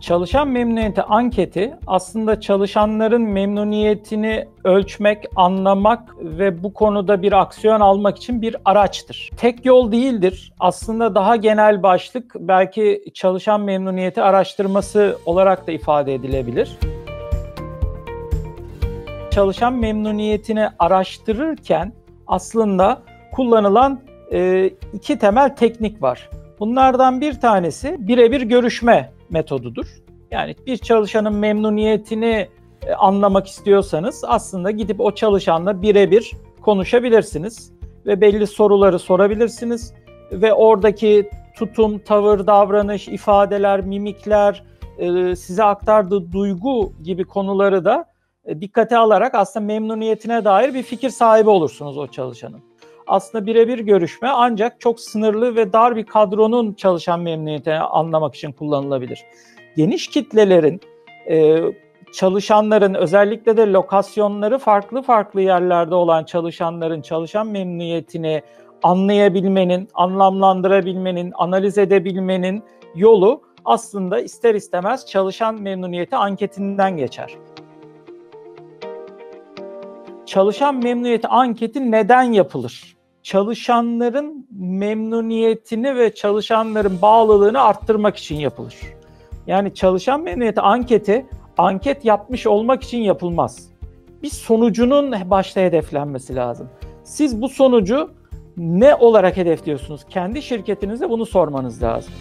Çalışan memnuniyeti anketi aslında çalışanların memnuniyetini ölçmek, anlamak ve bu konuda bir aksiyon almak için bir araçtır. Tek yol değildir. Aslında daha genel başlık belki çalışan memnuniyeti araştırması olarak da ifade edilebilir. Çalışan memnuniyetini araştırırken aslında kullanılan e, iki temel teknik var. Bunlardan bir tanesi birebir görüşme metodudur. Yani bir çalışanın memnuniyetini e, anlamak istiyorsanız aslında gidip o çalışanla birebir konuşabilirsiniz ve belli soruları sorabilirsiniz ve oradaki tutum, tavır, davranış, ifadeler, mimikler, e, size aktardığı duygu gibi konuları da e, dikkate alarak aslında memnuniyetine dair bir fikir sahibi olursunuz o çalışanın aslında birebir görüşme ancak çok sınırlı ve dar bir kadronun çalışan memnuniyetini anlamak için kullanılabilir. Geniş kitlelerin e, çalışanların özellikle de lokasyonları farklı farklı yerlerde olan çalışanların çalışan memnuniyetini anlayabilmenin, anlamlandırabilmenin, analiz edebilmenin yolu aslında ister istemez çalışan memnuniyeti anketinden geçer. Çalışan memnuniyeti anketi neden yapılır? Çalışanların memnuniyetini ve çalışanların bağlılığını arttırmak için yapılır. Yani çalışan memnuniyeti anketi anket yapmış olmak için yapılmaz. Bir sonucunun başta hedeflenmesi lazım. Siz bu sonucu ne olarak hedefliyorsunuz? Kendi şirketinizde bunu sormanız lazım.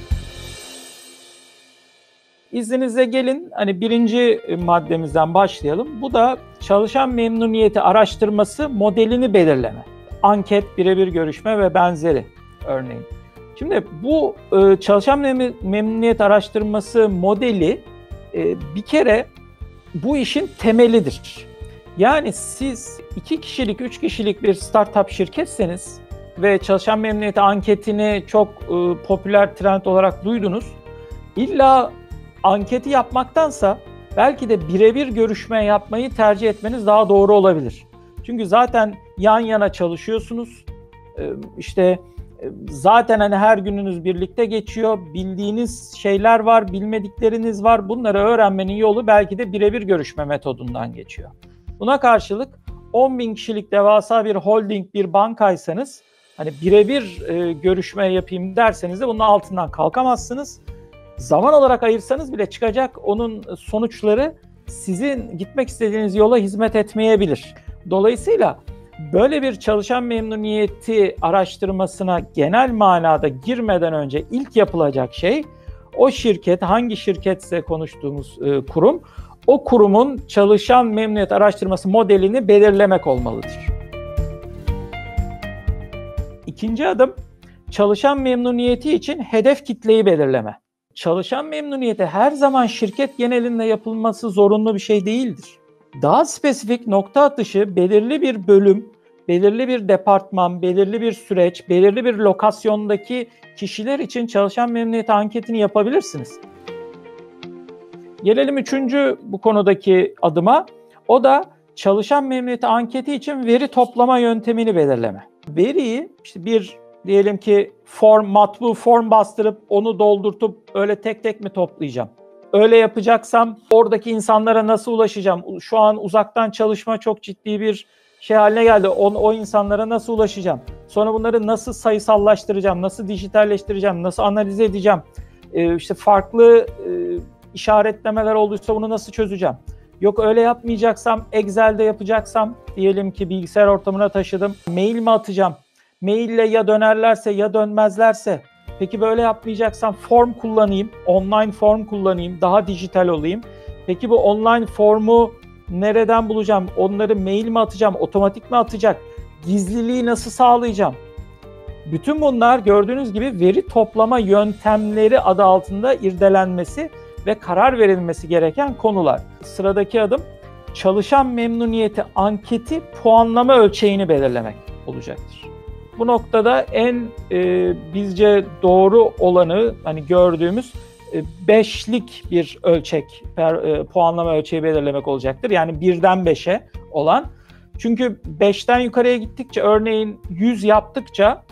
İzninizle gelin hani birinci maddemizden başlayalım. Bu da çalışan memnuniyeti araştırması modelini belirleme anket, birebir görüşme ve benzeri örneğin. Şimdi bu e, çalışan memnuniyet araştırması modeli e, bir kere bu işin temelidir. Yani siz iki kişilik, üç kişilik bir startup şirketseniz ve çalışan memnuniyeti anketini çok e, popüler trend olarak duydunuz. İlla anketi yapmaktansa belki de birebir görüşme yapmayı tercih etmeniz daha doğru olabilir. Çünkü zaten yan yana çalışıyorsunuz. Ee, işte e, zaten hani her gününüz birlikte geçiyor. Bildiğiniz şeyler var, bilmedikleriniz var. Bunları öğrenmenin yolu belki de birebir görüşme metodundan geçiyor. Buna karşılık 10 bin kişilik devasa bir holding, bir bankaysanız hani birebir e, görüşme yapayım derseniz de bunun altından kalkamazsınız. Zaman olarak ayırsanız bile çıkacak onun sonuçları sizin gitmek istediğiniz yola hizmet etmeyebilir. Dolayısıyla böyle bir çalışan memnuniyeti araştırmasına genel manada girmeden önce ilk yapılacak şey o şirket hangi şirketse konuştuğumuz e, kurum o kurumun çalışan memnuniyet araştırması modelini belirlemek olmalıdır. İkinci adım çalışan memnuniyeti için hedef kitleyi belirleme. Çalışan memnuniyeti her zaman şirket genelinde yapılması zorunlu bir şey değildir. Daha spesifik nokta atışı belirli bir bölüm, belirli bir departman, belirli bir süreç, belirli bir lokasyondaki kişiler için çalışan memnuniyet anketini yapabilirsiniz. Gelelim üçüncü bu konudaki adıma. O da çalışan memnuniyeti anketi için veri toplama yöntemini belirleme. Veriyi işte bir diyelim ki form, matbu form bastırıp onu doldurtup öyle tek tek mi toplayacağım? Öyle yapacaksam oradaki insanlara nasıl ulaşacağım? Şu an uzaktan çalışma çok ciddi bir şey haline geldi. O, o insanlara nasıl ulaşacağım? Sonra bunları nasıl sayısallaştıracağım? Nasıl dijitalleştireceğim? Nasıl analiz edeceğim? Ee, işte farklı e, işaretlemeler olduysa bunu nasıl çözeceğim? Yok öyle yapmayacaksam, Excel'de yapacaksam diyelim ki bilgisayar ortamına taşıdım. Mail mi atacağım? Maille ya dönerlerse ya dönmezlerse Peki böyle yapmayacaksam form kullanayım, online form kullanayım, daha dijital olayım. Peki bu online formu nereden bulacağım? Onları mail mi atacağım, otomatik mi atacak? Gizliliği nasıl sağlayacağım? Bütün bunlar gördüğünüz gibi veri toplama yöntemleri adı altında irdelenmesi ve karar verilmesi gereken konular. Sıradaki adım çalışan memnuniyeti anketi puanlama ölçeğini belirlemek olacaktır. Bu noktada en e, bizce doğru olanı hani gördüğümüz e, beşlik bir ölçek, per, e, puanlama ölçeği belirlemek olacaktır. Yani birden beşe olan. Çünkü beşten yukarıya gittikçe örneğin 100 yaptıkça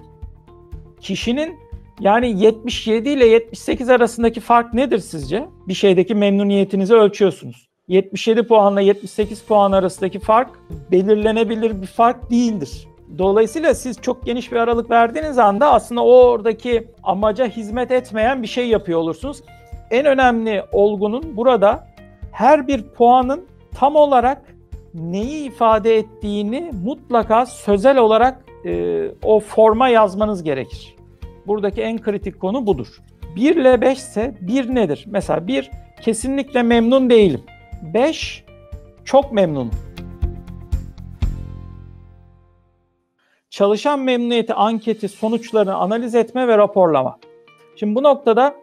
kişinin Yani 77 ile 78 arasındaki fark nedir sizce? Bir şeydeki memnuniyetinizi ölçüyorsunuz. 77 puanla 78 puan arasındaki fark belirlenebilir bir fark değildir. Dolayısıyla siz çok geniş bir aralık verdiğiniz anda aslında oradaki amaca hizmet etmeyen bir şey yapıyor olursunuz. En önemli olgunun burada her bir puanın tam olarak neyi ifade ettiğini mutlaka sözel olarak e, o forma yazmanız gerekir. Buradaki en kritik konu budur. 1 ile 5 ise 1 nedir? Mesela 1 kesinlikle memnun değilim. 5 çok memnunum. Çalışan memnuniyeti anketi sonuçlarını analiz etme ve raporlama. Şimdi bu noktada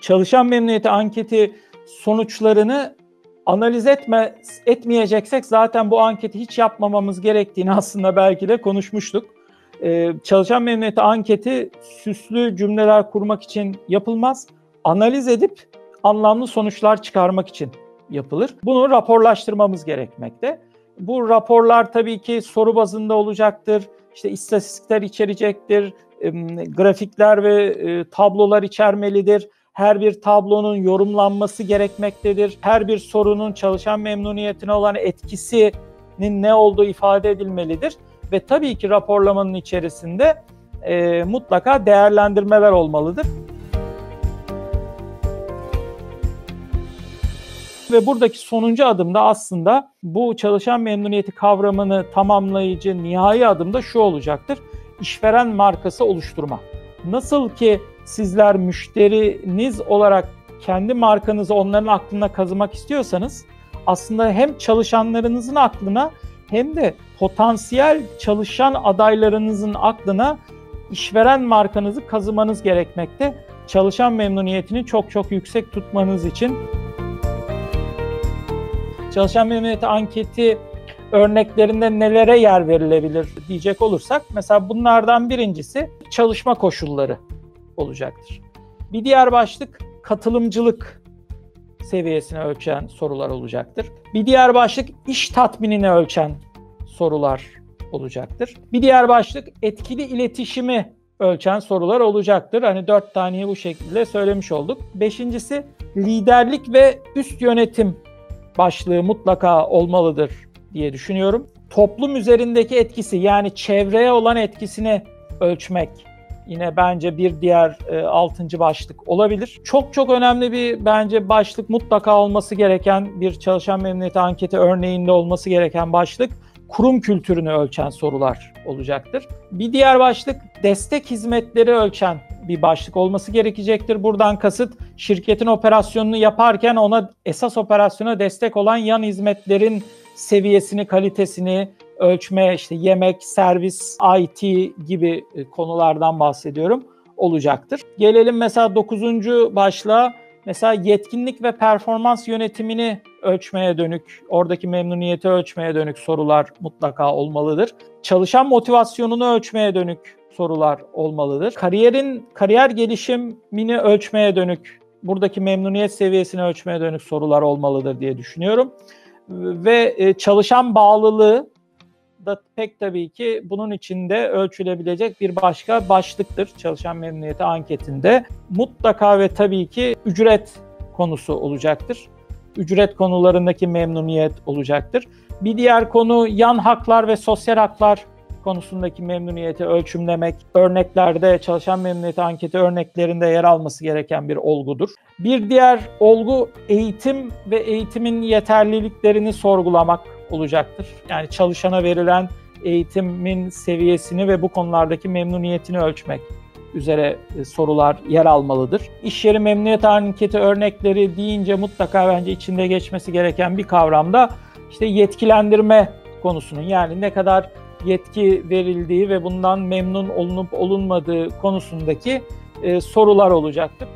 çalışan memnuniyeti anketi sonuçlarını analiz etme etmeyeceksek zaten bu anketi hiç yapmamamız gerektiğini aslında belki de konuşmuştuk. Ee, çalışan memnuniyeti anketi süslü cümleler kurmak için yapılmaz. Analiz edip anlamlı sonuçlar çıkarmak için yapılır. Bunu raporlaştırmamız gerekmekte. Bu raporlar tabii ki soru bazında olacaktır. İşte istatistikler içerecektir, grafikler ve e, tablolar içermelidir. Her bir tablonun yorumlanması gerekmektedir. Her bir sorunun çalışan memnuniyetine olan etkisinin ne olduğu ifade edilmelidir. Ve tabii ki raporlamanın içerisinde e, mutlaka değerlendirmeler olmalıdır. Ve buradaki sonuncu adımda aslında bu çalışan memnuniyeti kavramını tamamlayıcı nihai adımda şu olacaktır. İşveren markası oluşturma. Nasıl ki sizler müşteriniz olarak kendi markanızı onların aklına kazımak istiyorsanız aslında hem çalışanlarınızın aklına hem de potansiyel çalışan adaylarınızın aklına işveren markanızı kazımanız gerekmekte. Çalışan memnuniyetini çok çok yüksek tutmanız için çalışan memnuniyeti anketi örneklerinde nelere yer verilebilir diyecek olursak mesela bunlardan birincisi çalışma koşulları olacaktır. Bir diğer başlık katılımcılık seviyesini ölçen sorular olacaktır. Bir diğer başlık iş tatminini ölçen sorular olacaktır. Bir diğer başlık etkili iletişimi ölçen sorular olacaktır. Hani dört taneyi bu şekilde söylemiş olduk. Beşincisi liderlik ve üst yönetim başlığı mutlaka olmalıdır diye düşünüyorum. Toplum üzerindeki etkisi yani çevreye olan etkisini ölçmek yine bence bir diğer e, altıncı başlık olabilir. Çok çok önemli bir bence başlık mutlaka olması gereken bir çalışan memnuniyeti anketi örneğinde olması gereken başlık kurum kültürünü ölçen sorular olacaktır. Bir diğer başlık destek hizmetleri ölçen bir başlık olması gerekecektir. Buradan kasıt şirketin operasyonunu yaparken ona esas operasyona destek olan yan hizmetlerin seviyesini, kalitesini ölçme, işte yemek, servis, IT gibi e, konulardan bahsediyorum olacaktır. Gelelim mesela 9. başlığa mesela yetkinlik ve performans yönetimini ölçmeye dönük, oradaki memnuniyeti ölçmeye dönük sorular mutlaka olmalıdır. Çalışan motivasyonunu ölçmeye dönük sorular olmalıdır. Kariyerin kariyer gelişimini ölçmeye dönük, buradaki memnuniyet seviyesini ölçmeye dönük sorular olmalıdır diye düşünüyorum. Ve e, çalışan bağlılığı da pek tabii ki bunun içinde ölçülebilecek bir başka başlıktır çalışan memnuniyeti anketinde. Mutlaka ve tabii ki ücret konusu olacaktır. Ücret konularındaki memnuniyet olacaktır. Bir diğer konu yan haklar ve sosyal haklar konusundaki memnuniyeti ölçümlemek, örneklerde çalışan memnuniyeti anketi örneklerinde yer alması gereken bir olgudur. Bir diğer olgu eğitim ve eğitimin yeterliliklerini sorgulamak olacaktır. Yani çalışana verilen eğitimin seviyesini ve bu konulardaki memnuniyetini ölçmek üzere e, sorular yer almalıdır. İş yeri memnuniyet anketi örnekleri deyince mutlaka bence içinde geçmesi gereken bir kavramda işte yetkilendirme konusunun yani ne kadar yetki verildiği ve bundan memnun olunup olunmadığı konusundaki e, sorular olacaktır.